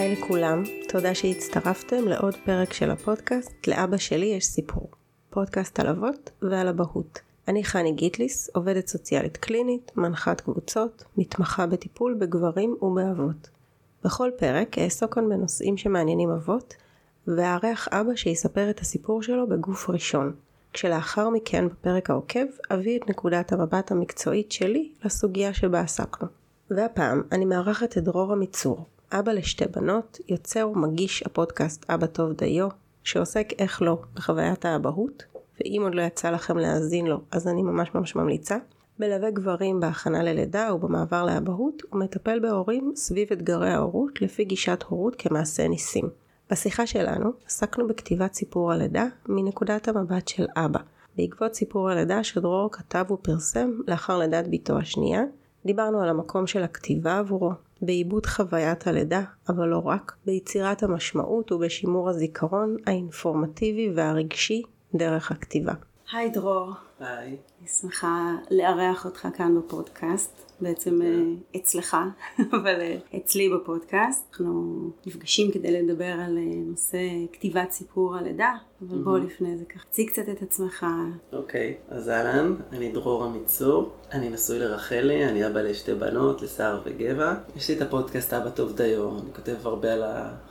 היי לכולם, תודה שהצטרפתם לעוד פרק של הפודקאסט "לאבא שלי יש סיפור", פודקאסט על אבות ועל אבהות. אני חני גיטליס, עובדת סוציאלית קלינית, מנחת קבוצות, מתמחה בטיפול בגברים ובאבות. בכל פרק אעסוק כאן בנושאים שמעניינים אבות, ואארח אבא שיספר את הסיפור שלו בגוף ראשון, כשלאחר מכן בפרק העוקב אביא את נקודת המבט המקצועית שלי לסוגיה שבה עסקנו. והפעם אני מארחת את דרור עמיצור, אבא לשתי בנות, יוצר ומגיש הפודקאסט אבא טוב דיו, שעוסק איך לא בחוויית האבהות, ואם עוד לא יצא לכם להאזין לו אז אני ממש ממש ממליצה. מלווה גברים בהכנה ללידה ובמעבר לאבהות, ומטפל בהורים סביב אתגרי ההורות לפי גישת הורות כמעשה ניסים. בשיחה שלנו עסקנו בכתיבת סיפור הלידה מנקודת המבט של אבא. בעקבות סיפור הלידה שדרור כתב ופרסם לאחר לידת בתו השנייה, דיברנו על המקום של הכתיבה עבורו, בעיבוד חוויית הלידה, אבל לא רק, ביצירת המשמעות ובשימור הזיכרון האינפורמטיבי והרגשי דרך הכתיבה. היי דרור. היי. אני שמחה לארח אותך כאן בפודקאסט. בעצם אה, אצלך, אבל אה, אצלי בפודקאסט. אנחנו נפגשים כדי לדבר על אה, נושא כתיבת סיפור הלידה, אבל בוא לפני זה ככה, תציג קצת את עצמך. אוקיי, אז אהלן, אני דרור עמיצור, אני נשוי לרחלי, אני אבא לשתי בנות, לסער וגבע. יש לי את הפודקאסט אבא טוב דיו, אני כותב הרבה על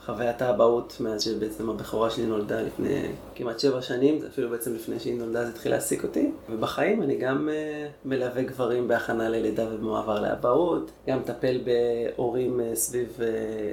חוויית האבהות מאז שבעצם הבכורה שלי נולדה לפני כמעט שבע שנים, זה אפילו בעצם לפני שהיא נולדה זה התחיל להעסיק אותי. ובחיים אני גם uh, מלווה גברים בהכנה ללידה ובמעבר לאבהות, גם מטפל בהורים uh, סביב uh,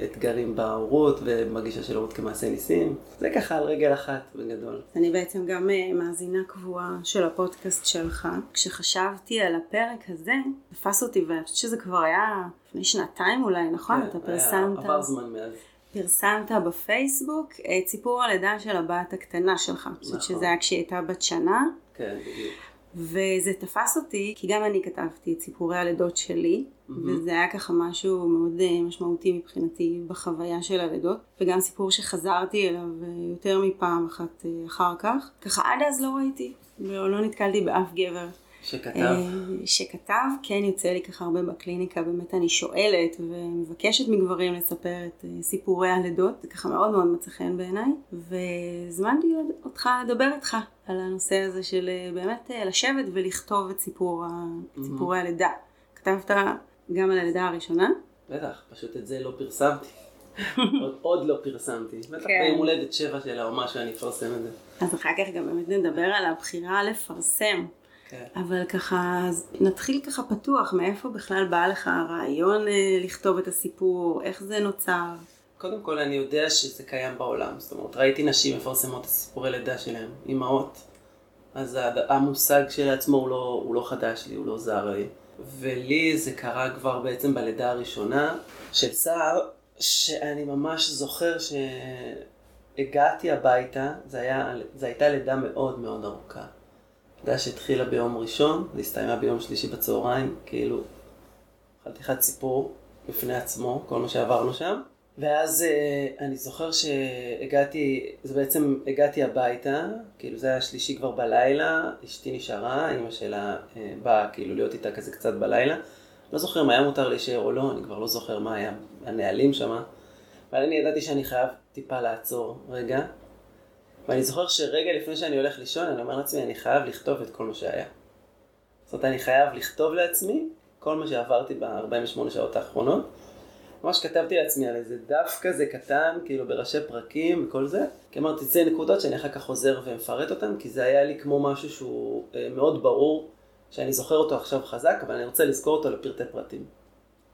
אתגרים בהורות ומגישה של הורות כמעשה ניסים. זה ככה על רגל אחת. בגדול. אני בעצם גם אה, מאזינה קבועה של הפודקאסט שלך. כשחשבתי על הפרק הזה, תפס אותי, ואני חושבת שזה כבר היה לפני שנתיים אולי, נכון? כן, אתה פרסמת... עבר זמן מאז. פרסמת בפייסבוק את סיפור הלידה של הבת הקטנה שלך. נכון. אני חושבת שזה היה כשהיא הייתה בת שנה. כן, בדיוק. וזה תפס אותי, כי גם אני כתבתי את סיפורי הלידות שלי, mm-hmm. וזה היה ככה משהו מאוד אה, משמעותי מבחינתי בחוויה של הלידות, וגם סיפור שחזרתי אליו אה, יותר מפעם אחת אה, אחר כך. ככה עד אז לא ראיתי, לא, לא נתקלתי באף גבר. שכתב? שכתב, כן יוצא לי ככה הרבה בקליניקה, באמת אני שואלת ומבקשת מגברים לספר את סיפורי הלידות, זה ככה מאוד מאוד מצא חן בעיניי, והזמנתי אותך לדבר איתך על הנושא הזה של באמת לשבת ולכתוב את סיפור, mm-hmm. סיפורי הלידה. כתבת גם על הלידה הראשונה? בטח, פשוט את זה לא פרסמתי. עוד, עוד לא פרסמתי. בטח כן. ביום הולדת שבע שלה או משהו אני אפרסם את זה. אז אחר כך גם באמת נדבר על הבחירה לפרסם. כן. אבל ככה, נתחיל ככה פתוח, מאיפה בכלל בא לך הרעיון אה, לכתוב את הסיפור, איך זה נוצר? קודם כל אני יודע שזה קיים בעולם, זאת אומרת ראיתי נשים מפרסמות את סיפורי לידה שלהם, אימהות, אז המושג שלעצמו הוא לא, הוא לא חדש לי, הוא לא זר לי. ולי זה קרה כבר בעצם בלידה הראשונה של סער, שאני ממש זוכר שהגעתי הביתה, זה, היה, זה הייתה לידה מאוד מאוד ארוכה. לידה שהתחילה ביום ראשון, והסתיימה ביום שלישי בצהריים, כאילו חתיכת סיפור בפני עצמו, כל מה שעברנו שם. ואז uh, אני זוכר שהגעתי, זה בעצם הגעתי הביתה, כאילו זה היה שלישי כבר בלילה, אשתי נשארה, אמא שלה uh, באה כאילו להיות איתה כזה קצת בלילה. לא זוכר אם היה מותר להישאר או לא, אני כבר לא זוכר מה היה הנהלים שם. אבל אני ידעתי שאני חייב טיפה לעצור רגע. ואני זוכר שרגע לפני שאני הולך לישון, אני אומר לעצמי, אני חייב לכתוב את כל מה שהיה. זאת אומרת, אני חייב לכתוב לעצמי כל מה שעברתי ב-48 שעות האחרונות. ממש כתבתי לעצמי על איזה דף כזה קטן, כאילו בראשי פרקים וכל זה. כי אמרתי, זה נקודות שאני אחר כך חוזר ומפרט אותן, כי זה היה לי כמו משהו שהוא אה, מאוד ברור, שאני זוכר אותו עכשיו חזק, אבל אני רוצה לזכור אותו לפרטי פרטים.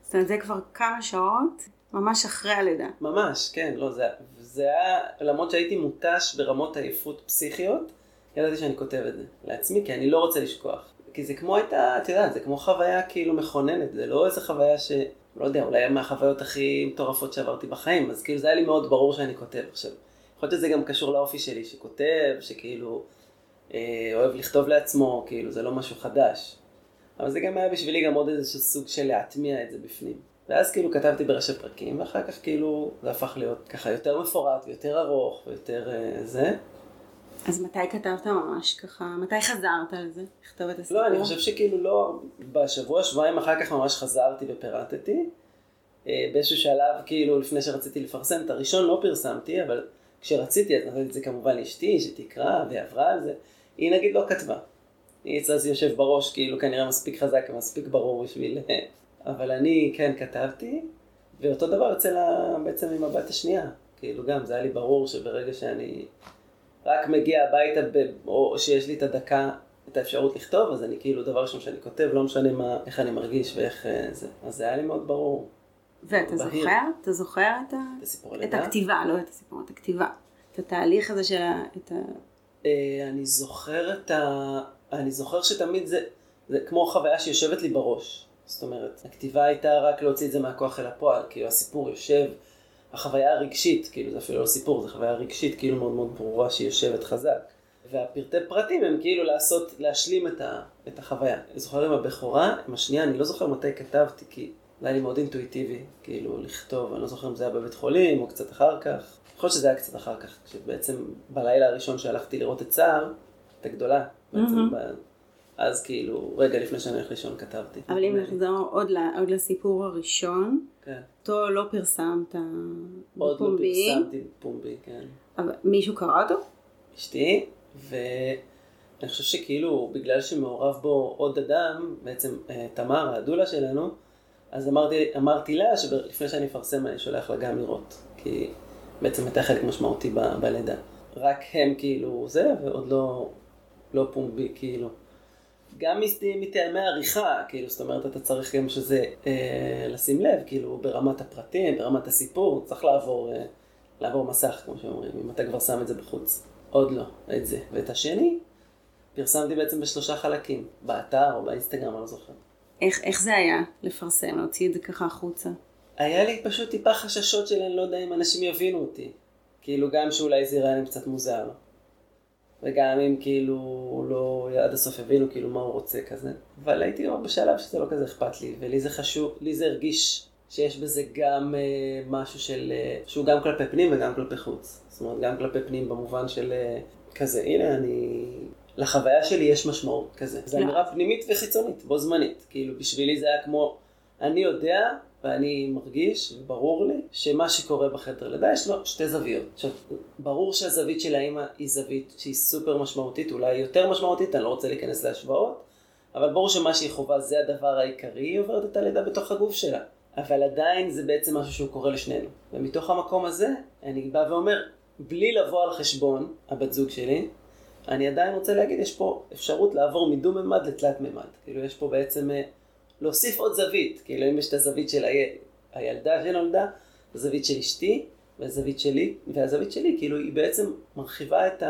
זאת אומרת, זה כבר כמה שעות, ממש אחרי הלידה. ממש, כן, לא, זה, זה היה, למרות שהייתי מותש ברמות עייפות פסיכיות, ידעתי שאני כותב את זה לעצמי, כי אני לא רוצה לשכוח. כי זה כמו הייתה, את יודעת, זה כמו חוויה כאילו מכוננת, זה לא איזה חוויה ש... לא יודע, אולי מהחוויות הכי מטורפות שעברתי בחיים, אז כאילו זה היה לי מאוד ברור שאני כותב. עכשיו, יכול להיות שזה גם קשור לאופי שלי, שכותב, שכאילו אה, אוהב לכתוב לעצמו, כאילו זה לא משהו חדש. אבל זה גם היה בשבילי גם עוד איזשהו סוג של להטמיע את זה בפנים. ואז כאילו כתבתי בראשי פרקים, ואחר כך כאילו זה הפך להיות ככה יותר מפורט ויותר ארוך ויותר אה, זה. אז מתי כתבת ממש ככה, מתי חזרת על זה, לכתוב את הסיפור? לא, אני חושב שכאילו לא, בשבוע, שבועיים אחר כך ממש חזרתי ופירטתי. אה, באיזשהו שלב, כאילו, לפני שרציתי לפרסם, את הראשון לא פרסמתי, אבל כשרציתי, אז נתתי את זה כמובן לאשתי, שתקרא, והיא עברה על זה. היא נגיד לא כתבה. היא אצלה זה יושב בראש, כאילו, כנראה מספיק חזק ומספיק ברור בשביל... אבל אני כן כתבתי, ואותו דבר אצל ה... בעצם עם הבת השנייה. כאילו, גם זה היה לי ברור שברגע שאני רק מגיע הביתה, ב... או שיש לי את הדקה את האפשרות לכתוב, אז אני כאילו, דבר ראשון שאני כותב, לא משנה מה, איך אני מרגיש ואיך אה, זה. אז זה היה לי מאוד ברור. ואתה זוכר? אתה זוכר את, ה... את הסיפור את? הכתיבה, לא את הסיפור, את הכתיבה. את התהליך הזה של ה... את ה... אה, אני זוכר את ה... אני זוכר שתמיד זה, זה כמו חוויה שיושבת לי בראש. זאת אומרת, הכתיבה הייתה רק להוציא את זה מהכוח אל הפועל, כאילו הסיפור יושב, החוויה הרגשית, כאילו זה אפילו לא סיפור, זה חוויה רגשית כאילו מאוד מאוד ברורה שהיא יושבת חזק. והפרטי פרטים הם כאילו לעשות, להשלים את, ה, את החוויה. אני זוכר עם הבכורה, עם השנייה, אני לא זוכר מתי כתבתי, כי זה היה לי מאוד אינטואיטיבי, כאילו לכתוב, אני לא זוכר אם זה היה בבית חולים או קצת אחר כך. יכול להיות שזה היה קצת אחר כך, כשבעצם בלילה הראשון שהלכתי לראות את סער, את הגדולה, בעצם, ב... אז כאילו, רגע לפני שאני הולך לישון כתבתי. אבל אם נחזור עוד. עוד לסיפור הראשון, כן. אותו לא פרסמת עוד לא בפומבי, פרסמתי פומבי, כן. אבל מישהו קרא אותו? אשתי, ואני חושב שכאילו, בגלל שמעורב בו עוד אדם, בעצם אה, תמר, הדולה שלנו, אז אמרתי, אמרתי לה שלפני שאני אפרסם אני שולח לה גם לראות, כי בעצם הייתה חלק משמעותי ב, בלידה. רק הם כאילו זה, ועוד לא, לא פומבי, כאילו. גם מטעמי עריכה, כאילו, זאת אומרת, אתה צריך גם שזה, אה, לשים לב, כאילו, ברמת הפרטים, ברמת הסיפור, צריך לעבור, אה, לעבור מסך, כמו שאומרים, אם אתה כבר שם את זה בחוץ. עוד לא, את זה. ואת השני, פרסמתי בעצם בשלושה חלקים, באתר או באינסטגרם, אני לא זוכר. איך, איך זה היה לפרסם, להוציא את זה ככה החוצה? היה לי פשוט טיפה חששות של אני לא יודע אם אנשים יבינו אותי. כאילו, גם שאולי זה יראה להם קצת מוזר. וגם אם כאילו לא עד הסוף הבינו כאילו מה הוא רוצה כזה. אבל הייתי כבר בשלב שזה לא כזה אכפת לי, ולי זה חשוב, לי זה הרגיש שיש בזה גם אה, משהו של, אה, שהוא גם כלפי פנים וגם כלפי חוץ. זאת אומרת, גם כלפי פנים במובן של אה, כזה, הנה אני... לחוויה שלי יש משמעות כזה. זו לא. אמירה פנימית וחיצונית, בו זמנית. כאילו, בשבילי זה היה כמו, אני יודע ואני מרגיש, וברור לי, שמה שקורה בחדר לידה יש לו שתי זוויות. עכשיו, ברור שהזווית של האימא היא זווית שהיא סופר משמעותית, אולי יותר משמעותית, אני לא רוצה להיכנס להשוואות, אבל ברור שמה שהיא חווה זה הדבר העיקרי, היא עוברת את הלידה בתוך הגוף שלה. אבל עדיין זה בעצם משהו שהוא קורה לשנינו. ומתוך המקום הזה, אני בא ואומר, בלי לבוא על חשבון הבת זוג שלי, אני עדיין רוצה להגיד, יש פה אפשרות לעבור מדו-ממד לתלת ממד. כאילו, יש פה בעצם אה, להוסיף עוד זווית. כאילו, אם יש את הזווית של היל... הילדה שנולדה, הזווית של אשתי, והזווית שלי, והזווית שלי, כאילו, היא בעצם מרחיבה את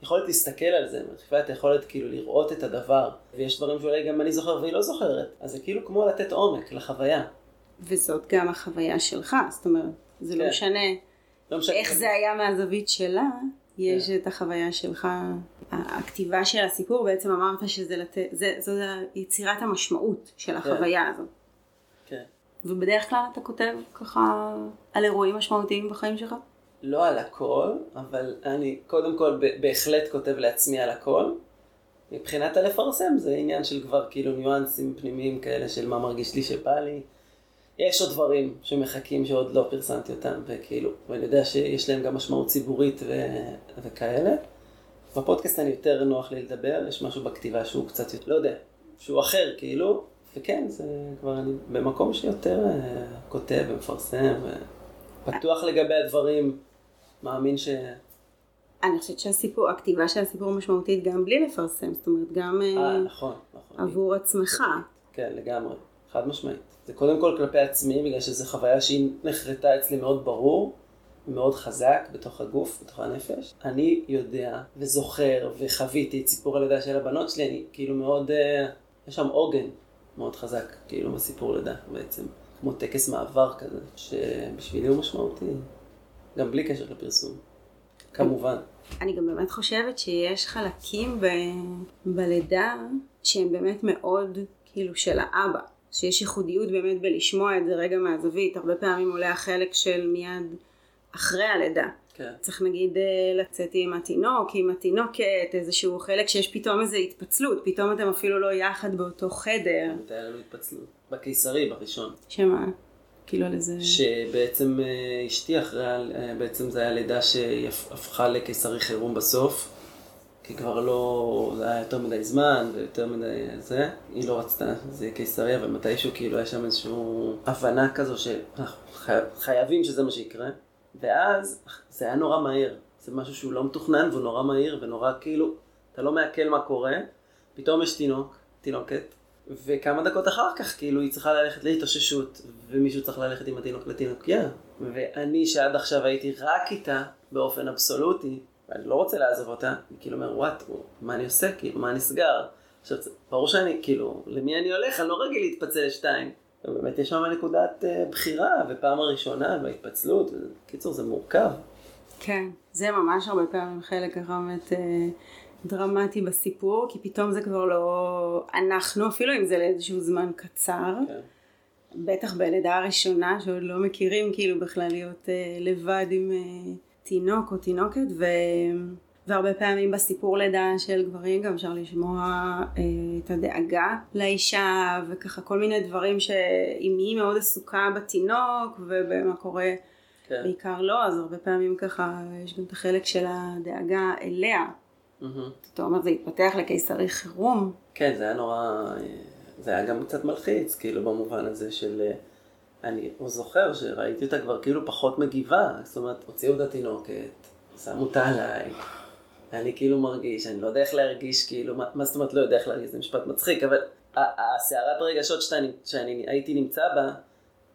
היכולת להסתכל על זה, מרחיבה את היכולת כאילו לראות את הדבר. ויש דברים שאולי גם אני זוכר והיא לא זוכרת. אז זה כאילו כמו לתת עומק לחוויה. וזאת גם החוויה שלך, זאת אומרת, זה לא כן. משנה לא משנה. איך זה היה מהזווית שלה, יש כן. את החוויה שלך. הכתיבה של הסיפור, בעצם אמרת שזה לתת, זה, זו יצירת המשמעות של החוויה הזאת. כן. ובדרך כלל אתה כותב ככה על אירועים משמעותיים בחיים שלך? לא על הכל, אבל אני קודם כל בהחלט כותב לעצמי על הכל. מבחינת הלפרסם זה עניין של כבר כאילו ניואנסים פנימיים כאלה של מה מרגיש לי שבא לי. יש עוד דברים שמחכים שעוד לא פרסמתי אותם, וכאילו, ואני יודע שיש להם גם משמעות ציבורית ו- וכאלה. בפודקאסט אני יותר נוח לי לדבר, יש משהו בכתיבה שהוא קצת יותר, לא יודע, שהוא אחר כאילו, וכן, זה כבר אני במקום שיותר אה, כותב ומפרסם, ופתוח לגבי הדברים, מאמין ש... אני חושבת שהסיפור, הכתיבה של הסיפור משמעותית גם בלי לפרסם, זאת אומרת גם אה, אה, נכון, נכון. עבור עצמך. כן, לגמרי, חד משמעית. זה קודם כל כלפי עצמי, בגלל שזו חוויה שהיא נחרטה אצלי מאוד ברור, מאוד חזק בתוך הגוף, בתוך הנפש. אני יודע וזוכר וחוויתי את סיפור הלידה של הבנות שלי, אני כאילו מאוד, אה, יש שם עוגן מאוד חזק, כאילו בסיפור לידה בעצם. כמו טקס מעבר כזה, שבשבילי הוא משמעותי, גם בלי קשר לפרסום, כמובן. אני גם באמת חושבת שיש חלקים ב... בלידה שהם באמת מאוד כאילו של האבא. שיש ייחודיות באמת בלשמוע את זה רגע מהזווית. הרבה פעמים עולה החלק של מיד אחרי הלידה. כן. צריך נגיד אה, לצאת עם התינוק, עם התינוקת, איזשהו חלק שיש פתאום איזו התפצלות, פתאום אתם אפילו לא יחד באותו חדר. הייתה לנו התפצלות. בקיסרי, בראשון. שמה? כאילו על איזה... שבעצם אה, אשתי אחרי, אה, בעצם זה היה לידה שהפכה לקיסרי חירום בסוף. כי כבר לא, זה היה יותר מדי זמן ויותר מדי זה, היא לא רצתה, זה יהיה קיסרי, אבל מתישהו כאילו היה שם איזושהי הבנה כזו שאנחנו חייבים שזה מה שיקרה, ואז זה היה נורא מהיר, זה משהו שהוא לא מתוכנן והוא נורא מהיר ונורא כאילו, אתה לא מעכל מה קורה, פתאום יש תינוק, תינוקת, וכמה דקות אחר כך כאילו היא צריכה ללכת להתאוששות, ומישהו צריך ללכת עם התינוק לתינוקיה, ואני שעד עכשיו הייתי רק איתה באופן אבסולוטי, ואני לא רוצה לעזוב אותה, אני כאילו אומר, וואט, מה אני עושה? כאילו, מה נסגר? עכשיו, ברור שאני, כאילו, למי אני הולך? אני לא רגיל להתפצל לשתיים. ובאמת יש שם נקודת uh, בחירה, ופעם הראשונה, וההתפצלות, בקיצור, זה מורכב. כן, זה ממש הרבה פעמים חלק ככה באמת uh, דרמטי בסיפור, כי פתאום זה כבר לא אנחנו, אפילו אם זה לאיזשהו זמן קצר. כן. בטח בלידה הראשונה, שעוד לא מכירים כאילו בכלל להיות uh, לבד עם... Uh, תינוק או תינוקת ו... והרבה פעמים בסיפור לידה של גברים גם אפשר לשמוע אה, את הדאגה לאישה וככה כל מיני דברים שאם היא מאוד עסוקה בתינוק ובמה קורה כן. בעיקר לא אז הרבה פעמים ככה יש גם את החלק של הדאגה אליה. Mm-hmm. אתה אומר זה התפתח לקיסרי חירום. כן זה היה נורא, זה היה גם קצת מלחיץ כאילו במובן הזה של אה, אני זוכר שראיתי אותה כבר כאילו פחות מגיבה, זאת אומרת, הוציאו את התינוקת, שמו אותה עליי, אני כאילו מרגיש, אני לא יודע איך להרגיש, כאילו, מה, מה זאת אומרת לא יודע איך להרגיש, זה משפט מצחיק, אבל הסערת הרגשות שאני, שאני הייתי נמצא בה,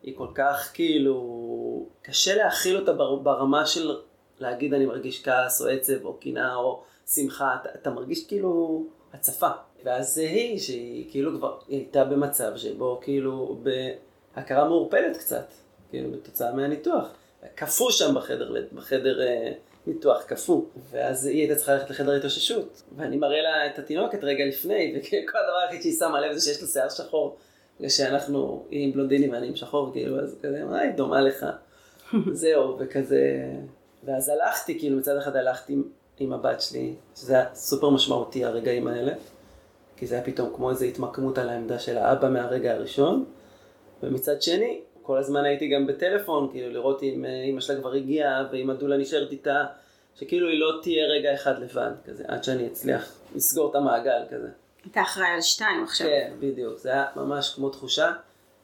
היא כל כך כאילו, קשה להכיל אותה ברמה של להגיד אני מרגיש כעס או עצב או קנאה או שמחה, אתה, אתה מרגיש כאילו הצפה. ואז זה היא, שהיא כאילו כבר, הייתה במצב שבו כאילו, ב... הכרה מעורפלת קצת, כאילו, בתוצאה מהניתוח. קפוא שם בחדר, בחדר אה, ניתוח, קפוא. ואז היא הייתה צריכה ללכת לחדר התאוששות. ואני מראה לה את התינוקת רגע לפני, וכל הדבר היחיד שהיא שמה לב זה שיש לה שיער שחור. ושאנחנו, היא עם בלונדיני ואני עם שחור, כאילו, אז כזה, מה היא דומה לך? זהו, וכזה... ואז הלכתי, כאילו, מצד אחד הלכתי עם, עם הבת שלי, שזה היה סופר משמעותי הרגעים האלה. כי זה היה פתאום כמו איזו התמקמות על העמדה של האבא מהרגע הראשון. ומצד שני, כל הזמן הייתי גם בטלפון, כאילו לראות אם אמא אה, שלה כבר הגיעה, ואם הדולה נשארת איתה, שכאילו היא לא תהיה רגע אחד לבד, כזה, עד שאני אצליח לסגור את המעגל כזה. אתה אחראי על שתיים עכשיו. כן, בדיוק, זה היה ממש כמו תחושה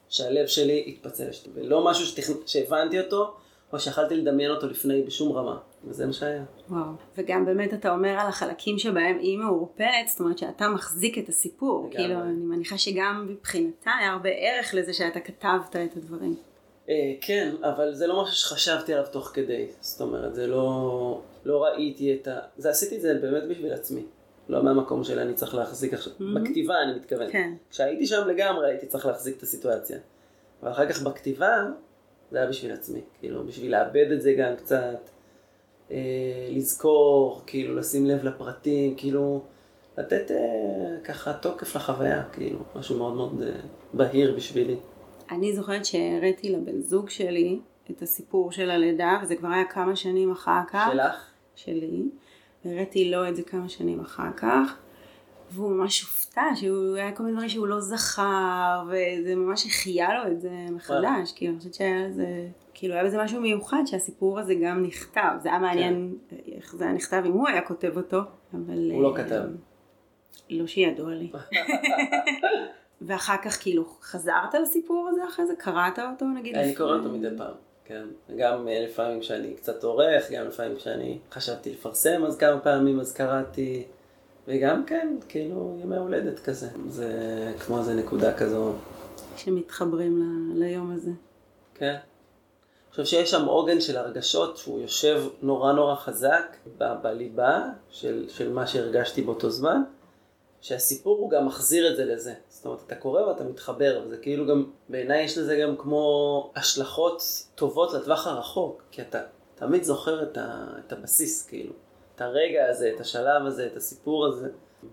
שהלב שלי התפצל, ולא משהו שתכנ... שהבנתי אותו, או שיכלתי לדמיין אותו לפני בשום רמה, וזה מה שהיה. וואו, וגם באמת אתה אומר על החלקים שבהם היא מעורפלת, זאת אומרת שאתה מחזיק את הסיפור, כאילו אני מניחה שגם מבחינתה היה הרבה ערך לזה שאתה כתבת את הדברים. אה, כן, אבל זה לא משהו שחשבתי עליו תוך כדי, זאת אומרת, זה לא, לא ראיתי את ה... זה עשיתי את זה באמת בשביל עצמי. לא מהמקום של אני צריך להחזיק עכשיו, mm-hmm. בכתיבה אני מתכוון. כן. כשהייתי שם לגמרי הייתי צריך להחזיק את הסיטואציה. אבל אחר כך בכתיבה זה היה בשביל עצמי, כאילו, בשביל לאבד את זה גם קצת, אה, לזכור, כאילו, לשים לב לפרטים, כאילו, לתת אה, ככה תוקף לחוויה, כאילו, משהו מאוד מאוד אה, בהיר בשבילי. אני זוכרת שהראיתי לבן זוג שלי את הסיפור של הלידה, וזה כבר היה כמה שנים אחר כך. שלך? שלי. והראיתי לו את זה כמה שנים אחר כך. והוא ממש הופתע, שהוא היה כל מיני דברים שהוא לא זכר, וזה ממש החיה לו את זה מחדש, כאילו אני חושבת שהיה לזה, כאילו היה בזה משהו מיוחד שהסיפור הזה גם נכתב, זה היה מעניין כן. איך זה היה נכתב אם הוא היה כותב אותו, אבל... הוא לא אה, כתב. לא שידוע לי. ואחר כך כאילו חזרת לסיפור הזה אחרי זה? קראת אותו נגיד? אני קורא אותו מדי פעם. כן, גם אה, לפעמים כשאני קצת עורך, גם לפעמים כשאני חשבתי לפרסם אז כמה פעמים אז קראתי, וגם כן, כאילו ימי הולדת כזה. זה כמו איזה נקודה כזו. שמתחברים ל... ליום הזה. כן. חושב שיש שם עוגן של הרגשות שהוא יושב נורא נורא חזק ב- בליבה של, של מה שהרגשתי באותו זמן, שהסיפור הוא גם מחזיר את זה לזה. זאת אומרת, אתה קורא ואתה מתחבר, וזה כאילו גם, בעיניי יש לזה גם כמו השלכות טובות לטווח הרחוק, כי אתה תמיד זוכר את, ה, את הבסיס, כאילו. את הרגע הזה, את השלב הזה, את הסיפור הזה.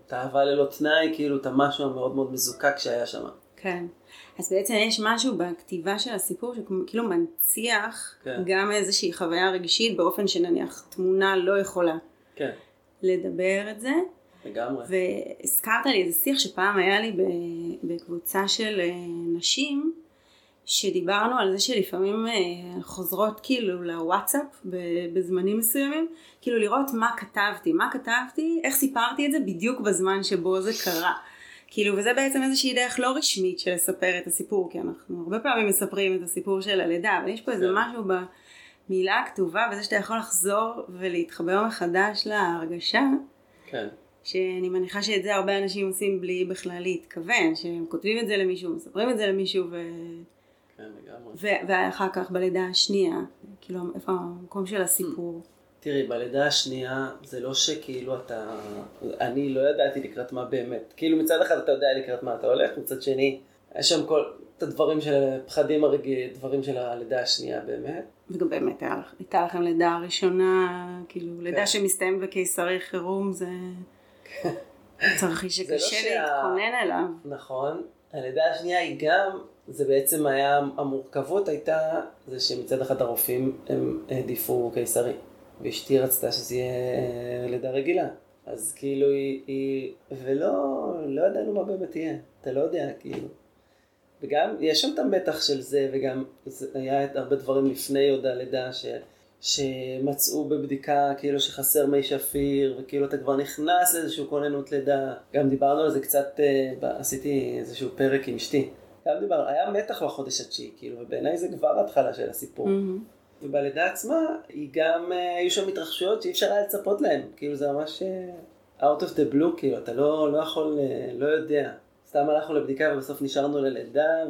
את האהבה ללא תנאי, כאילו את המשהו המאוד מאוד מזוקק שהיה שם. כן. אז בעצם יש משהו בכתיבה של הסיפור שכאילו מנציח כן. גם איזושהי חוויה רגשית באופן שנניח תמונה לא יכולה כן. לדבר את זה. לגמרי. והזכרת לי איזה שיח שפעם היה לי בקבוצה של אה, נשים, שדיברנו על זה שלפעמים אה, חוזרות כאילו לוואטסאפ בזמנים מסוימים, כאילו לראות מה כתבתי, מה כתבתי, איך סיפרתי את זה בדיוק בזמן שבו זה קרה. כאילו, וזה בעצם איזושהי דרך לא רשמית של לספר את הסיפור, כי אנחנו הרבה פעמים מספרים את הסיפור של הלידה, אבל יש פה איזה. משהו במילה הכתובה, וזה שאתה יכול לחזור ולהתחבר מחדש להרגשה. כן. שאני מניחה שאת זה הרבה אנשים עושים בלי בכלל להתכוון, שהם כותבים את זה למישהו, מספרים את זה למישהו, ו... כן, לגמרי. ו- ואחר כך בלידה השנייה, כאילו איפה המקום של הסיפור. תראי, בלידה השנייה זה לא שכאילו אתה, אני לא ידעתי לקראת מה באמת. כאילו מצד אחד אתה יודע לקראת מה אתה הולך, מצד שני, יש שם כל, את הדברים של פחדים הרגילים, דברים של הלידה השנייה באמת. וגם באמת היה, הייתה לכם לידה ראשונה, כאילו לידה כן. שמסתיים בקיסרי חירום זה כן. צריך שקשה לא שה... להתכונן אליו. נכון, הלידה השנייה היא גם זה בעצם היה, המורכבות הייתה, זה שמצד אחד הרופאים הם העדיפו קיסרי, ואשתי רצתה שזה יהיה אה, לידה רגילה. אז כאילו היא, היא ולא, לא ידענו מה באמת יהיה, אתה לא יודע, כאילו. וגם, יש שם את המתח של זה, וגם זה היה הרבה דברים לפני עוד הלידה, ש, שמצאו בבדיקה כאילו שחסר מי שפיר, וכאילו אתה כבר נכנס לאיזושהי כוננות לידה. גם דיברנו על זה קצת, אה, עשיתי איזשהו פרק עם אשתי. גם דיבר, היה מתח בחודש התשיעי, כאילו, ובעיניי זה כבר התחלה של הסיפור. Mm-hmm. ובלידה עצמה, היא גם, אה, היו שם התרחשויות שאי אפשר היה לצפות להן, כאילו זה ממש אה, out of the blue, כאילו, אתה לא, לא יכול, אה, לא יודע. סתם הלכנו לבדיקה ובסוף נשארנו ללידה,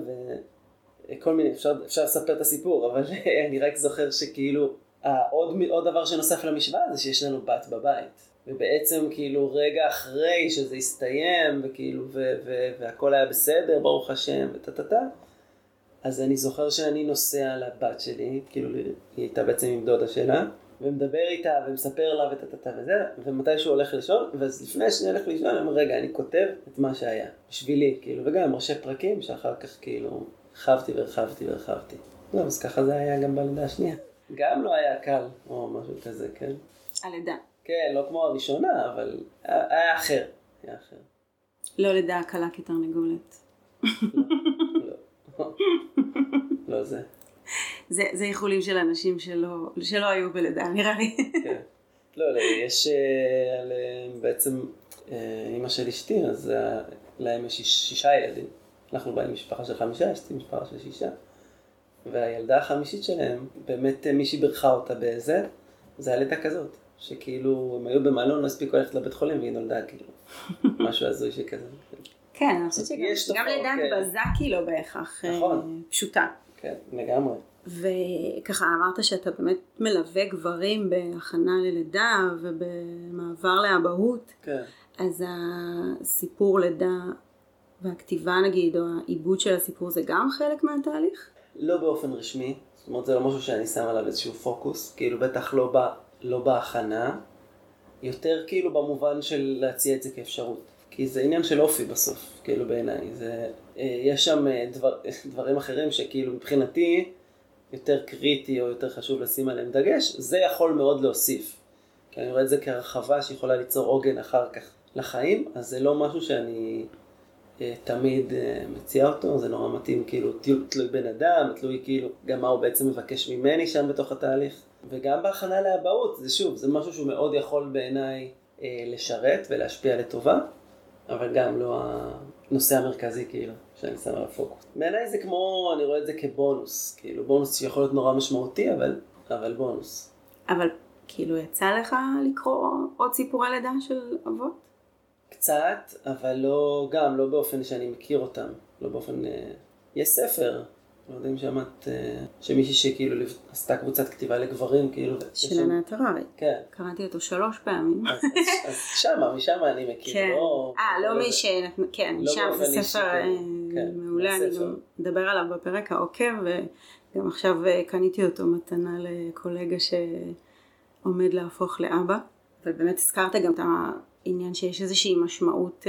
וכל מיני, אפשר, אפשר לספר את הסיפור, אבל אני רק זוכר שכאילו, עוד, עוד דבר שנוסף למשוואה זה שיש לנו בת בבית. ובעצם כאילו רגע אחרי שזה הסתיים, וכאילו, ו- ו- והכל היה בסדר, ברוך השם, וטה טה טה, אז אני זוכר שאני נוסע לבת שלי, כאילו היא הייתה בעצם עם דודה שלה, ומדבר איתה ומספר לה וטה טה טה וזה, ומתי שהוא הולך לישון, ואז לפני שאני הולך לישון, אני אומר, רגע, אני כותב את מה שהיה, בשבילי, כאילו, וגם ראשי פרקים שאחר כך כאילו הרחבתי והרחבתי והרחבתי. לא, אז ככה זה היה גם בלידה השנייה. גם לא היה קל, או משהו כזה, כן? הלידה. כן, לא כמו הראשונה, אבל היה אחר. היה אחר. לא לידה קלה כתרנגולת. לא, זה. זה, זה איחולים של אנשים שלא, שלא היו בלידה, נראה לי. כן. לא, לא, יש אה, על, אה, בעצם אימא של אשתי, אז אה, להם יש שישה ילדים. אנחנו באים משפחה של חמישה, אשתי משפחה של שישה. והילדה החמישית שלהם, באמת מישהי בירכה אותה באיזה, זה היה לידה כזאת. שכאילו הם היו במלון, לא הספיקו ללכת לבית חולים והיא נולדה כאילו. משהו הזוי שכזה. כן, אני חושבת שגם לידת כן. בזקי לא בהכרח אה, נכון. פשוטה. כן, לגמרי. וככה אמרת שאתה באמת מלווה גברים בהכנה ללידה ובמעבר לאבהות. כן. אז הסיפור לידה והכתיבה נגיד, או העיבוד של הסיפור זה גם חלק מהתהליך? לא באופן רשמי, זאת אומרת זה לא משהו שאני שם עליו איזשהו פוקוס, כאילו בטח לא בא לא בהכנה, יותר כאילו במובן של להציע את זה כאפשרות. כי זה עניין של אופי בסוף, כאילו בעיניי. זה, אה, יש שם אה, דבר, דברים אחרים שכאילו מבחינתי יותר קריטי או יותר חשוב לשים עליהם דגש, זה יכול מאוד להוסיף. כי אני רואה את זה כהרחבה שיכולה ליצור עוגן אחר כך לחיים, אז זה לא משהו שאני אה, תמיד אה, מציע אותו, זה נורא מתאים כאילו תלוי בן אדם, תלוי כאילו גם מה הוא בעצם מבקש ממני שם בתוך התהליך. וגם בהכנה לאבהות, זה שוב, זה משהו שהוא מאוד יכול בעיניי אה, לשרת ולהשפיע לטובה, אבל גם לא הנושא המרכזי כאילו, שאני שם על הפוקוס. בעיניי זה כמו, אני רואה את זה כבונוס, כאילו בונוס שיכול להיות נורא משמעותי, אבל, אבל בונוס. אבל כאילו יצא לך לקרוא עוד סיפורי לידה של אבות? קצת, אבל לא, גם לא באופן שאני מכיר אותם, לא באופן, אה, יש ספר, לא יודע אם שמעת, אה, שמישהי שכאילו עשתה קבוצת כתיבה לגברים, כאילו... של ענת הררי. כן. קראתי אותו שלוש פעמים. אז, אז שמה, משם אני מכיר, כן. לא... אה, לא מי ש... כן, לא משם זה ספר כן. אה, כן, מעולה, אני גם מדבר עליו בפרק העוקב, וגם עכשיו קניתי אותו מתנה לקולגה שעומד להפוך לאבא. ובאמת הזכרת גם את העניין שיש איזושהי משמעות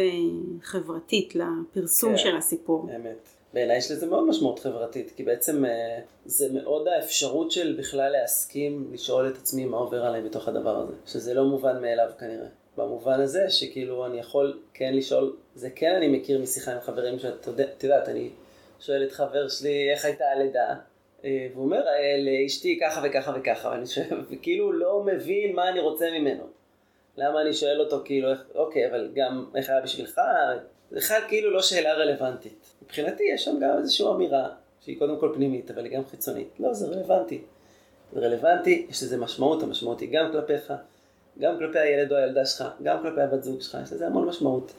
חברתית לפרסום כן, של הסיפור. אמת. בעיניי יש לזה מאוד משמעות חברתית, כי בעצם אה, זה מאוד האפשרות של בכלל להסכים לשאול את עצמי מה עובר עליי בתוך הדבר הזה, שזה לא מובן מאליו כנראה. במובן הזה שכאילו אני יכול כן לשאול, זה כן אני מכיר משיחה עם חברים שאת יודעת, אני שואל את חבר שלי איך הייתה הלידה, אה, והוא אומר אה, לאשתי ככה וככה וככה, ואני שואל, וכאילו לא מבין מה אני רוצה ממנו. למה אני שואל אותו כאילו, אוקיי, אבל גם איך היה בשבילך? זה בכלל כאילו לא שאלה רלוונטית. מבחינתי יש שם גם איזושהי אמירה, שהיא קודם כל פנימית, אבל היא גם חיצונית. לא, זה רלוונטי. זה רלוונטי, יש לזה משמעות, המשמעות היא גם כלפיך, גם כלפי הילד או הילדה שלך, גם כלפי הבת זוג שלך, יש לזה המון משמעות.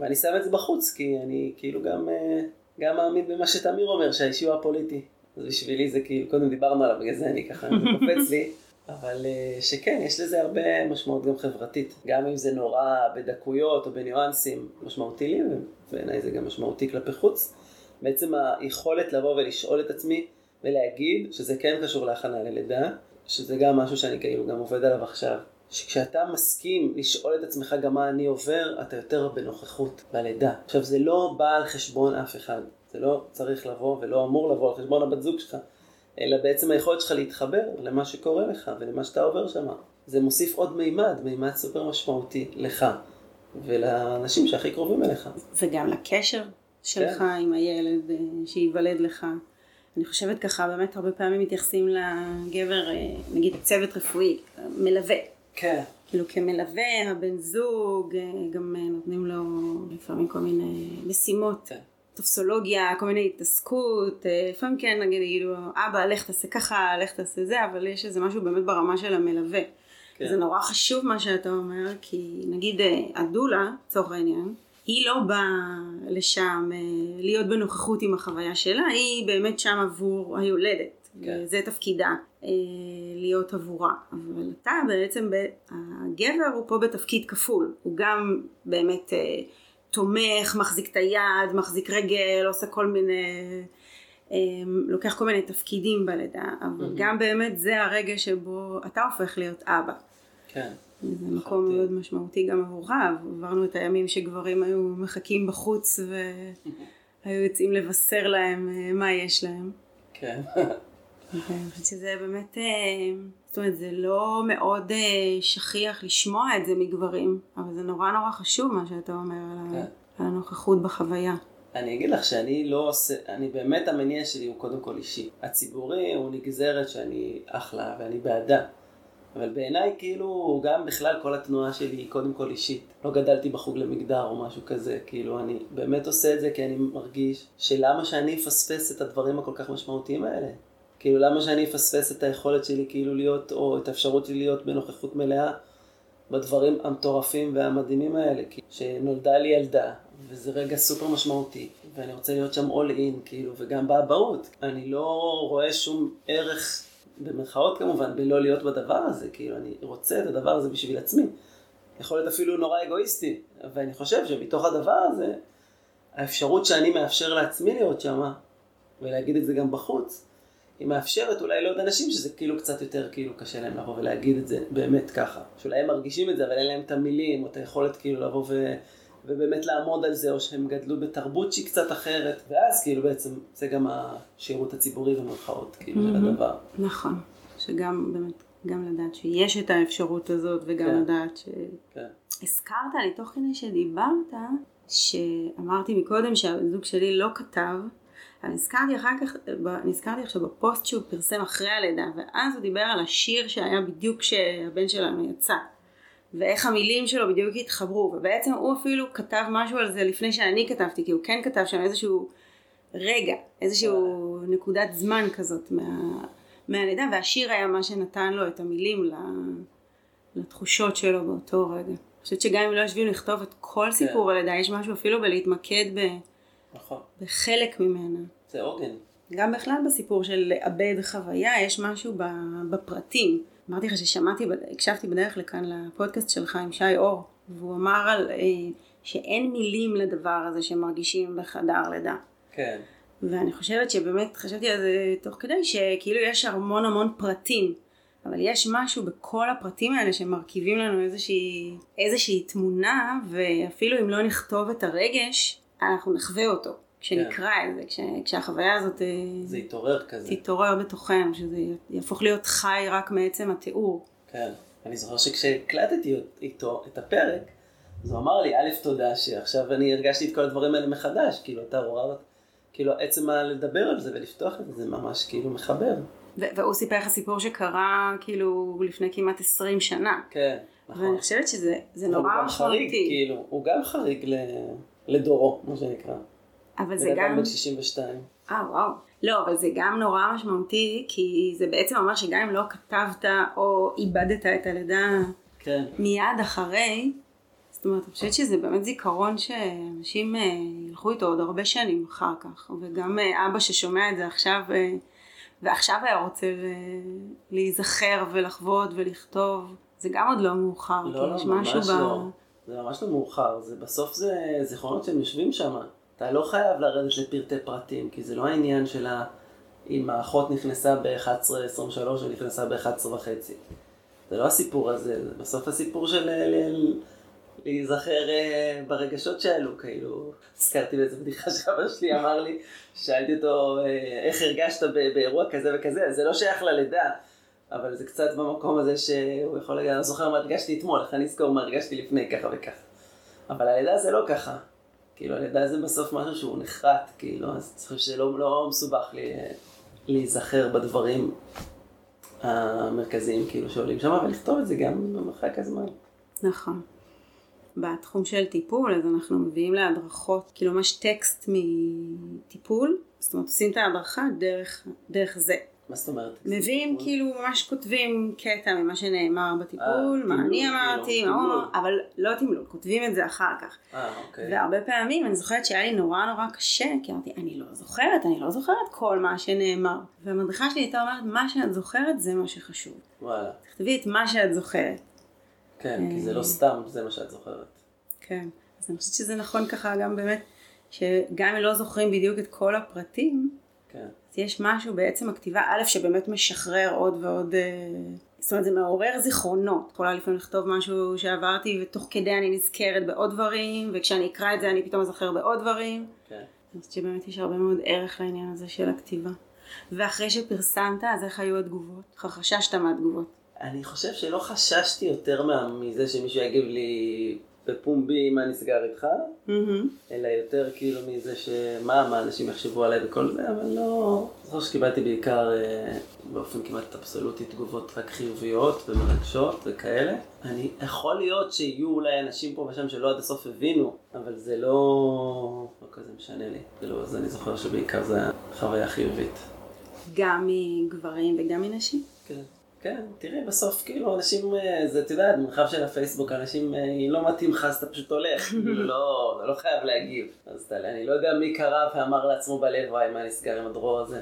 ואני שם את זה בחוץ, כי אני כאילו גם, אה, גם מאמין במה שתמיר אומר, שהאישי הוא הפוליטי. אז בשבילי זה כאילו, קודם דיברנו עליו, בגלל זה אני ככה, זה קופץ לי. אבל אה, שכן, יש לזה הרבה משמעות גם חברתית. גם אם זה נורא בדקויות או בניואנסים, משמעותי לי, ובעיניי זה גם משמעותי כלפי חוץ. בעצם היכולת לבוא ולשאול את עצמי ולהגיד שזה כן קשור להכנה ללידה, שזה גם משהו שאני כאילו גם עובד עליו עכשיו. שכשאתה מסכים לשאול את עצמך גם מה אני עובר, אתה יותר בנוכחות בלידה. עכשיו זה לא בא על חשבון אף אחד, זה לא צריך לבוא ולא אמור לבוא על חשבון הבת זוג שלך, אלא בעצם היכולת שלך להתחבר למה שקורה לך ולמה שאתה עובר שם. זה מוסיף עוד מימד, מימד סופר משמעותי לך ולאנשים שהכי קרובים אליך. וגם לקשר שלך כן. עם הילד אה, שייוולד לך. אני חושבת ככה, באמת הרבה פעמים מתייחסים לגבר, אה, נגיד צוות רפואי, מלווה. כן. כאילו כמלווה, הבן זוג, אה, גם נותנים לו לפעמים כל מיני משימות. כן. טופסולוגיה, כל מיני התעסקות, לפעמים כן נגיד יגידו אבא לך תעשה ככה, לך תעשה זה, אבל יש איזה משהו באמת ברמה של המלווה. כן. זה נורא חשוב מה שאתה אומר, כי נגיד הדולה, לצורך העניין, היא לא באה לשם אה, להיות בנוכחות עם החוויה שלה, היא באמת שם עבור היולדת. כן. זה תפקידה, אה, להיות עבורה. אבל אתה בעצם, הגבר הוא פה בתפקיד כפול. הוא גם באמת אה, תומך, מחזיק את היד, מחזיק רגל, עושה כל מיני... לוקח כל מיני תפקידים בלידה, אבל mm-hmm. גם באמת זה הרגע שבו אתה הופך להיות אבא. כן. זה מקום מאוד משמעותי גם עבורך, עברנו את הימים שגברים היו מחכים בחוץ והיו יוצאים לבשר להם אה, מה יש להם. כן. אני חושבת שזה באמת, אה, זאת אומרת זה לא מאוד אה, שכיח לשמוע את זה מגברים, אבל זה נורא נורא חשוב מה שאתה אומר על כן. הנוכחות בחוויה. אני אגיד לך שאני לא עושה, אני באמת המניע שלי הוא קודם כל אישי. הציבורי הוא נגזרת שאני אחלה ואני בעדה. אבל בעיניי כאילו גם בכלל כל התנועה שלי היא קודם כל אישית. לא גדלתי בחוג למגדר או משהו כזה, כאילו אני באמת עושה את זה כי אני מרגיש שלמה שאני אפספס את הדברים הכל כך משמעותיים האלה? כאילו למה שאני אפספס את היכולת שלי כאילו להיות, או את האפשרות שלי להיות בנוכחות מלאה בדברים המטורפים והמדהימים האלה, כי שנולדה לי ילדה, וזה רגע סופר משמעותי, ואני רוצה להיות שם all in, כאילו, וגם באבהות. אני לא רואה שום ערך במרכאות כמובן, בלא להיות בדבר הזה, כאילו אני רוצה את הדבר הזה בשביל עצמי. יכול להיות אפילו נורא אגואיסטי, ואני חושב שמתוך הדבר הזה, האפשרות שאני מאפשר לעצמי להיות שם, ולהגיד את זה גם בחוץ, היא מאפשרת אולי לעוד אנשים שזה כאילו קצת יותר כאילו קשה להם לבוא ולהגיד את זה באמת ככה. שאולי הם מרגישים את זה, אבל אין להם את המילים, או את היכולת כאילו לבוא ו... ובאמת לעמוד על זה, או שהם גדלו בתרבות שהיא קצת אחרת, ואז כאילו בעצם זה גם השירות הציבורי במרכאות, כאילו, mm-hmm. של הדבר. נכון, שגם באמת, גם לדעת שיש את האפשרות הזאת, וגם כן. לדעת ש... כן. הזכרת לי תוך כדי שדיברת, שאמרתי מקודם שהבן זוג שלי לא כתב, אבל נזכרתי אחר כך, נזכרתי עכשיו בפוסט שהוא פרסם אחרי הלידה, ואז הוא דיבר על השיר שהיה בדיוק כשהבן שלנו יצא. ואיך המילים שלו בדיוק התחברו, ובעצם הוא אפילו כתב משהו על זה לפני שאני כתבתי, כי הוא כן כתב שם איזשהו רגע, איזשהו נקודת זמן כזאת מה, מהלידה, והשיר היה מה שנתן לו את המילים לתחושות שלו באותו רגע. אני חושבת שגם אם לא יושבים לכתוב את כל כן. סיפור. הלידה, יש משהו אפילו בלהתמקד ב, נכון. בחלק ממנה. זה עוגן. גם בכלל בסיפור של לאבד חוויה, יש משהו בפרטים. אמרתי לך ששמעתי, הקשבתי בדרך לכאן לפודקאסט שלך עם שי אור, והוא אמר על, אה, שאין מילים לדבר הזה שמרגישים בחדר לידה. כן. ואני חושבת שבאמת, חשבתי על זה תוך כדי, שכאילו יש המון המון פרטים, אבל יש משהו בכל הפרטים האלה שמרכיבים לנו איזושהי, איזושהי תמונה, ואפילו אם לא נכתוב את הרגש, אנחנו נחווה אותו. כשנקרא כן. את זה, כש, כשהחוויה הזאת... אה, זה יתעורר כזה. תתעורר בתוכנו, שזה יהפוך להיות חי רק מעצם התיאור. כן. אני זוכר שכשהקלטתי איתו את הפרק, אז הוא אמר לי, א', תודה שעכשיו אני הרגשתי את כל הדברים האלה מחדש, כאילו, אתה עוררת, כאילו עצם לדבר על זה ולפתוח את זה, זה ממש כאילו מחבר. והוא סיפר לך סיפור שקרה כאילו לפני כמעט 20 שנה. כן, נכון. ואני חושבת שזה נורא משמעותי. כאילו, הוא גם חריג ל... לדורו, מה שנקרא. אבל זה גם... בן 62. אה, וואו. לא, אבל זה גם נורא משמעותי, כי זה בעצם אומר שגם אם לא כתבת או איבדת את הלידה כן. מיד אחרי, זאת אומרת, אני חושבת שזה באמת זיכרון שאנשים אה, ילכו איתו עוד הרבה שנים אחר כך, וגם אה, אבא ששומע את זה עכשיו, אה, ועכשיו היה רוצה להיזכר ולחוות ולכתוב, זה גם עוד לא מאוחר, לא, כי לא, יש משהו לא. זה ממש לא מאוחר, זה בסוף זה זיכרונות שהם יושבים שם. אתה לא חייב לרדת לפרטי פרטים, כי זה לא העניין של. אם האחות נכנסה ב-11.23 או נכנסה ב-11 וחצי. זה לא הסיפור הזה, זה בסוף הסיפור של ל- להיזכר אה, ברגשות שעלו, כאילו, הזכרתי באיזה בדיחה שאבא שלי אמר לי, שאלתי אותו אה, איך הרגשת באירוע כזה וכזה, זה לא שייך ללידה, אבל זה קצת במקום הזה שהוא יכול להגיד, אני זוכר מה הרגשתי אתמול, איך אני אזכור מה הרגשתי לפני ככה וככה. אבל הלידה זה לא ככה. כאילו הלידה זה בסוף משהו שהוא נחרט, כאילו, אז חושב שזה לא, מסובך לי להיזכר בדברים המרכזיים כאילו שעולים שם, ולכתוב את זה גם במרחק הזמן. נכון. בתחום של טיפול, אז אנחנו מביאים להדרכות, כאילו ממש טקסט מטיפול, זאת אומרת עושים את ההדרכה דרך, דרך זה. מה זאת אומרת? מביאים? כאילו ממש כותבים קטע ממה שנאמר בטיפול, אה, מה אני כאילו, אמרתי, אבל לא תמלול, כותבים את זה אחר כך. אה, אוקיי. והרבה פעמים אני זוכרת שהיה לי נורא נורא קשה, כי אמרתי, אני לא זוכרת, אני לא זוכרת כל מה שנאמר. והמדריכה שלי הייתה אומרת, מה שאת זוכרת זה מה שחשוב. וואלה. תכתבי את מה שאת זוכרת. כן, כי זה אה. לא סתם, זה מה שאת זוכרת. כן. אז אני חושבת שזה נכון ככה גם באמת, שגם אם לא זוכרים בדיוק את כל הפרטים, כן. אז יש משהו בעצם הכתיבה, א', שבאמת משחרר עוד ועוד, אה, זאת אומרת זה מעורר זיכרונות, יכולה לפעמים לכתוב משהו שעברתי ותוך כדי אני נזכרת בעוד דברים, וכשאני אקרא את זה אני פתאום אזכר בעוד דברים, כן. חושבת שבאמת יש הרבה מאוד ערך לעניין הזה של הכתיבה. ואחרי שפרסמת, אז איך היו התגובות? איך חששת מהתגובות? אני חושב שלא חששתי יותר מזה שמישהו יגיב לי בפומבי מה נסגר איתך, אלא יותר כאילו מזה שמה, מה אנשים יחשבו עליי וכל זה, אבל לא... זוכר שקיבלתי בעיקר אה, באופן כמעט אבסולוטי תגובות רק חיוביות ומרגשות וכאלה. אני, יכול להיות שיהיו אולי אנשים פה ושם שלא עד הסוף הבינו, אבל זה לא... לא כזה משנה לי. כאילו, אז אני זוכר שבעיקר זה חוויה חיובית. גם מגברים וגם מנשים? כן. כן, תראי, בסוף כאילו אנשים, אה, זה, את יודעת, במרחב של הפייסבוק, אנשים, אה, לא מתאים לך, אז אתה פשוט הולך, כאילו לא, אתה לא חייב להגיב. אז אתה, אני לא יודע מי קרא ואמר לעצמו בלב, וואי, מה נסגר עם הדרור הזה,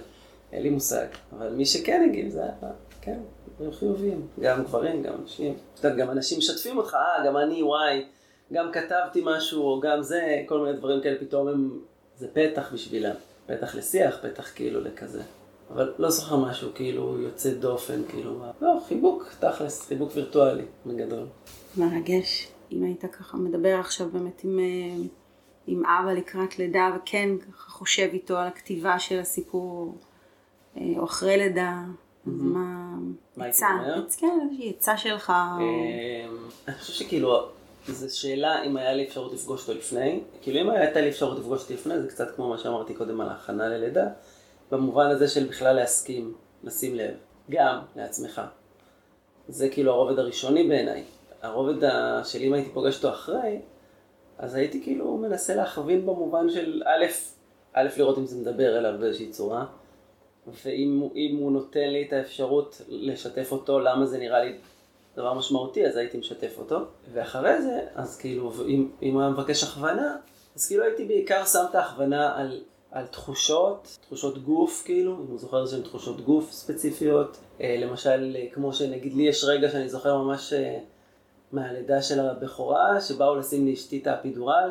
אין לי מושג. אבל מי שכן הגיב, זה היה, כן, דברים חיוביים, גם גברים, גם נשים. את יודעת, גם אנשים משתפים אותך, אה, גם אני, וואי, גם כתבתי משהו, או גם זה, כל מיני דברים כאלה, פתאום הם, זה פתח בשבילם. פתח לשיח, פתח כאילו לכזה. אבל לא זוכר משהו כאילו יוצא דופן, כאילו, לא, חיבוק, תכלס, חיבוק וירטואלי, בגדול. מרגש. אם היית ככה מדבר עכשיו באמת עם, אה, עם אבא לקראת לידה וכן ככה חושב איתו על הכתיבה של הסיפור אה, או אחרי לידה, אז מה... מה הייתי אומר? כן, איזושהי עצה שלך. אמ, אני חושב שכאילו, זו שאלה אם היה לי אפשרות לפגוש אותו לפני. כאילו אם הייתה לי אפשרות לפגוש אותו לפני, זה קצת כמו מה שאמרתי קודם על ההכנה ללידה, במובן הזה של בכלל להסכים, לשים לב, גם לעצמך. זה כאילו הרובד הראשוני בעיניי. הרובד של אם הייתי פוגש אותו אחרי, אז הייתי כאילו מנסה להכווין במובן של א', א', לראות אם זה מדבר אליו באיזושהי צורה, ואם הוא- הוא נותן לי את האפשרות לשתף אותו, למה זה נראה לי דבר משמעותי, אז הייתי משתף אותו. ואחרי זה, אז כאילו, אם, אם היה מבקש הכוונה, אז כאילו הייתי בעיקר שם את ההכוונה על, על תחושות, תחושות גוף כאילו, אם הוא זוכר שהן תחושות גוף ספציפיות. אה, למשל, אה, כמו שנגיד לי יש רגע שאני זוכר ממש אה, מהלידה של הבכורה, שבאו לשים לאשתי את האפידורל,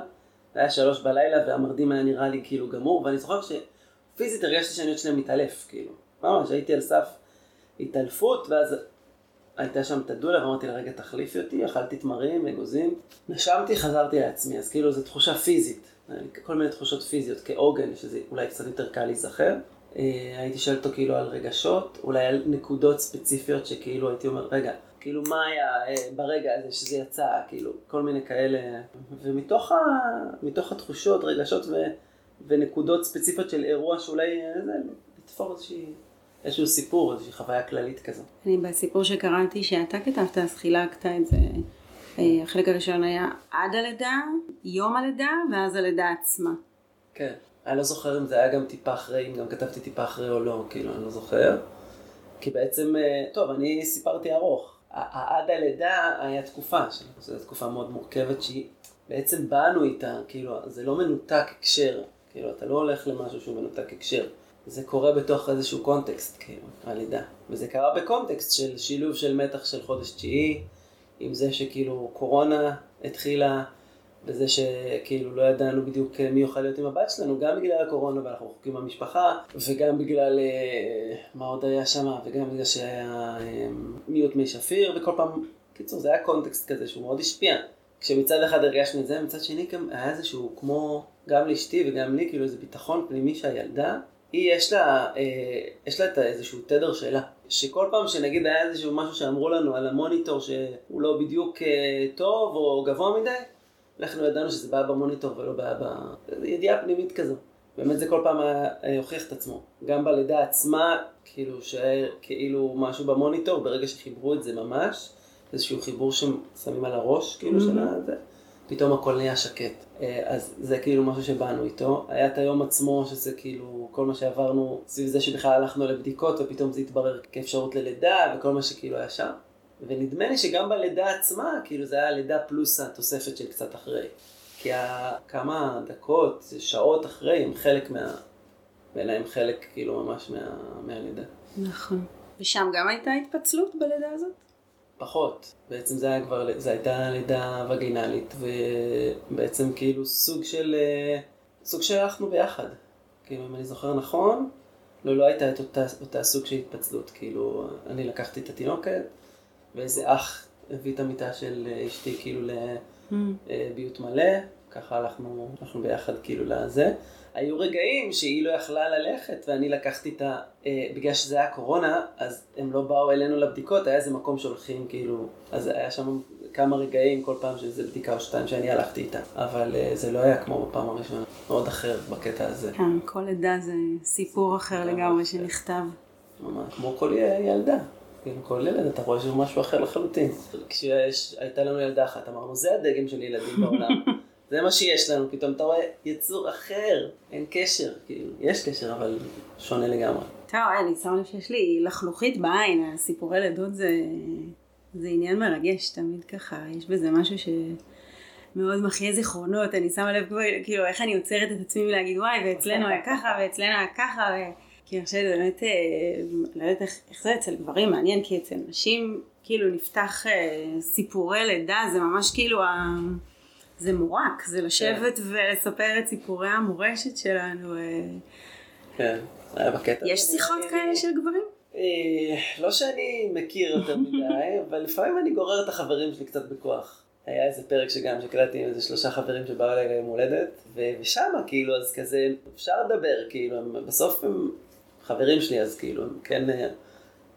זה היה שלוש בלילה והמרדים היה נראה לי כאילו גמור, ואני זוכר שפיזית הרגשתי שאני עוד שנייה מתעלף, כאילו. ממש, הייתי על סף התעלפות, ואז הייתה שם את הדולה ואמרתי לה, רגע, תחליפי אותי, אכלתי תמרים, אגוזים. נשמתי, חזרתי לעצמי, אז כאילו זו תחושה פיזית. כל מיני תחושות פיזיות כעוגן, שזה אולי קצת יותר קל להיזכר. אה, הייתי שואל אותו כאילו על רגשות, אולי על נקודות ספציפיות שכאילו הייתי אומר, רגע, כאילו מה היה אה, ברגע הזה שזה יצא, כאילו, כל מיני כאלה. ומתוך ה... התחושות, רגשות ו... ונקודות ספציפיות של אירוע שאולי אה, לתפור איזושהי, איזשהו סיפור, איזושהי חוויה כללית כזו. אני בסיפור שקראתי שאתה כתבת, אז חילקת את זה. אה, החלק הראשון היה עד הלידה, יום הלידה, ואז הלידה עצמה. כן. אני לא זוכר אם זה היה גם טיפה אחרי, אם גם כתבתי טיפה אחרי או לא, כאילו, אני לא זוכר. כי בעצם, אה, טוב, אני סיפרתי ארוך. עד הלידה היה תקופה, זו תקופה מאוד מורכבת שהיא, בעצם באנו איתה, כאילו, זה לא מנותק הקשר, כאילו, אתה לא הולך למשהו שהוא מנותק הקשר. זה קורה בתוך איזשהו קונטקסט, כאילו, הלידה. וזה קרה בקונטקסט של שילוב של מתח של חודש תשיעי, עם זה שכאילו קורונה התחילה, בזה שכאילו לא ידענו בדיוק מי יוכל להיות עם הבת שלנו, גם בגלל הקורונה ואנחנו רחוקים מהמשפחה, וגם בגלל אה, מה עוד היה שם, וגם בגלל שהיה אה, מיעוט מי שפיר, וכל פעם, קיצור, זה היה קונטקסט כזה שהוא מאוד השפיע. כשמצד אחד הרגשנו את זה, מצד שני גם היה איזשהו כמו, גם לאשתי וגם לי, כאילו איזה ביטחון פנימי שהילדה, היא יש לה, אה, יש לה את איזשהו תדר שלה. שכל פעם שנגיד היה איזשהו משהו שאמרו לנו על המוניטור שהוא לא בדיוק אה, טוב או גבוה מדי, אנחנו ידענו שזה בעיה במוניטור ולא בעיה ב... ידיעה פנימית כזו. באמת זה כל פעם היה הוכיח את עצמו. גם בלידה עצמה, כאילו שהיה כאילו משהו במוניטור, ברגע שחיברו את זה ממש, איזשהו חיבור ששמים על הראש, כאילו mm-hmm. של הזה, פתאום הכל נהיה שקט. אה, אז זה כאילו משהו שבאנו איתו. היה את היום עצמו, שזה כאילו כל מה שעברנו סביב זה שבכלל הלכנו לבדיקות, ופתאום זה התברר כאפשרות ללידה, וכל מה שכאילו היה שם. ונדמה לי שגם בלידה עצמה, כאילו זה היה לידה פלוס התוספת של קצת אחרי. כי כמה דקות, שעות אחרי, הם חלק מה... בעיניי הם חלק כאילו ממש מה... מהלידה. נכון. ושם גם הייתה התפצלות בלידה הזאת? פחות. בעצם זה היה כבר, זה הייתה לידה וגינלית, ובעצם כאילו סוג של, אה, סוג שהלכנו ביחד. כאילו, אם אני זוכר נכון, לא, לא הייתה את אותה, אותה סוג של התפצלות. כאילו, אני לקחתי את התינוקת, ואיזה אח הביא את המיטה של אה, אשתי כאילו לביות mm. מלא, ככה הלכנו, הלכנו ביחד כאילו לזה. היו רגעים שהיא לא יכלה ללכת ואני לקחתי את ה... אה, בגלל שזה היה קורונה, אז הם לא באו אלינו לבדיקות, היה איזה מקום שהולכים כאילו, אז היה שם כמה רגעים כל פעם שזה בדיקה או שתיים שאני הלכתי איתה, אבל אה, זה לא היה כמו בפעם הראשונה, מאוד אחר בקטע הזה. כן, כל עדה זה סיפור אחר לגמרי שנכתב. ממש, כמו כל ילדה. עם כל ילד אתה רואה שהוא משהו אחר לחלוטין. כשהייתה לנו ילדה אחת אמרנו זה הדגם של ילדים בעולם. זה מה שיש לנו, פתאום אתה רואה יצור אחר, אין קשר, כאילו, יש קשר אבל שונה לגמרי. טוב, אני שמה לב שיש לי לחלוכית בעין, הסיפורי לידות זה, זה עניין מרגש, תמיד ככה, יש בזה משהו ש... מאוד מחיה זיכרונות, אני שמה לב כאילו איך אני עוצרת את עצמי מלהגיד וואי ואצלנו היה ככה ואצלנו היה ככה ו... כי אני חושבת באמת, אה, לא יודעת איך, איך זה אצל גברים מעניין, כי אצל נשים כאילו נפתח אה, סיפורי לידה, זה ממש כאילו, ה... זה מורק, זה לשבת כן. ולספר את סיפורי המורשת שלנו. אה. כן, היה בקטע. יש שיחות כאלה של גברים? לא שאני מכיר יותר מדי, אבל לפעמים אני גורר את החברים שלי קצת בכוח. היה איזה פרק שגם שקלטתי עם איזה שלושה חברים שבאו אליי ליום הולדת, ושמה כאילו אז כזה אפשר לדבר, כאילו בסוף הם חברים שלי, אז כאילו, כן, אה,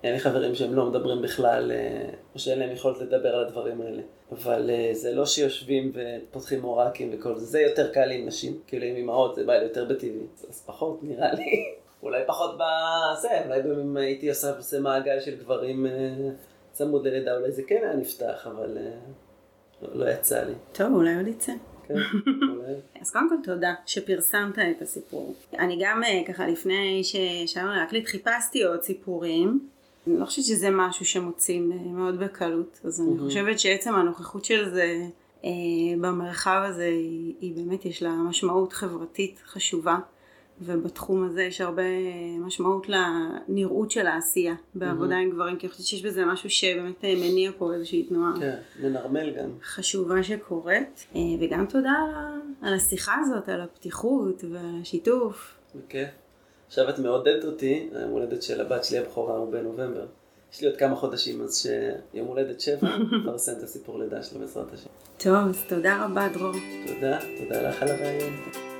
אין לי חברים שהם לא מדברים בכלל, אה, או שאין להם יכולת לדבר על הדברים האלה. אבל אה, זה לא שיושבים ופותחים מורקים וכל זה, זה יותר קל עם נשים, כאילו עם אמהות זה בא לי יותר בטבעי, אז פחות נראה לי, אולי פחות בזה, אולי אם הייתי עושה, עושה מעגל של גברים צמוד ללידה, אולי זה כן היה נפתח, אבל לא, לא יצא לי. טוב, אולי עוד יצא. כן, אז קודם כל תודה שפרסמת את הסיפור. אני גם אה, ככה לפני ששאלנו להקליט חיפשתי עוד סיפורים. אני לא חושבת שזה משהו שמוצאים אה, מאוד בקלות, אז אני חושבת שעצם הנוכחות של זה אה, במרחב הזה היא, היא באמת יש לה משמעות חברתית חשובה. ובתחום הזה יש הרבה משמעות לנראות של העשייה בעבודה mm-hmm. עם גברים, כי אני חושבת שיש בזה משהו שבאמת מניע פה איזושהי תנועה. כן, מנרמל גם. חשובה שקורית, אה, וגם תודה על השיחה הזאת, על הפתיחות ועל השיתוף. בכיף. עכשיו את מעודדת אותי, היום הולדת של הבת שלי הבכורה הוא בנובמבר. יש לי עוד כמה חודשים, אז שיום הולדת שבע, נפרסם את הסיפור לידה שלו בעזרת השם. טוב, אז תודה רבה דרור. תודה, תודה לך על הרעיון.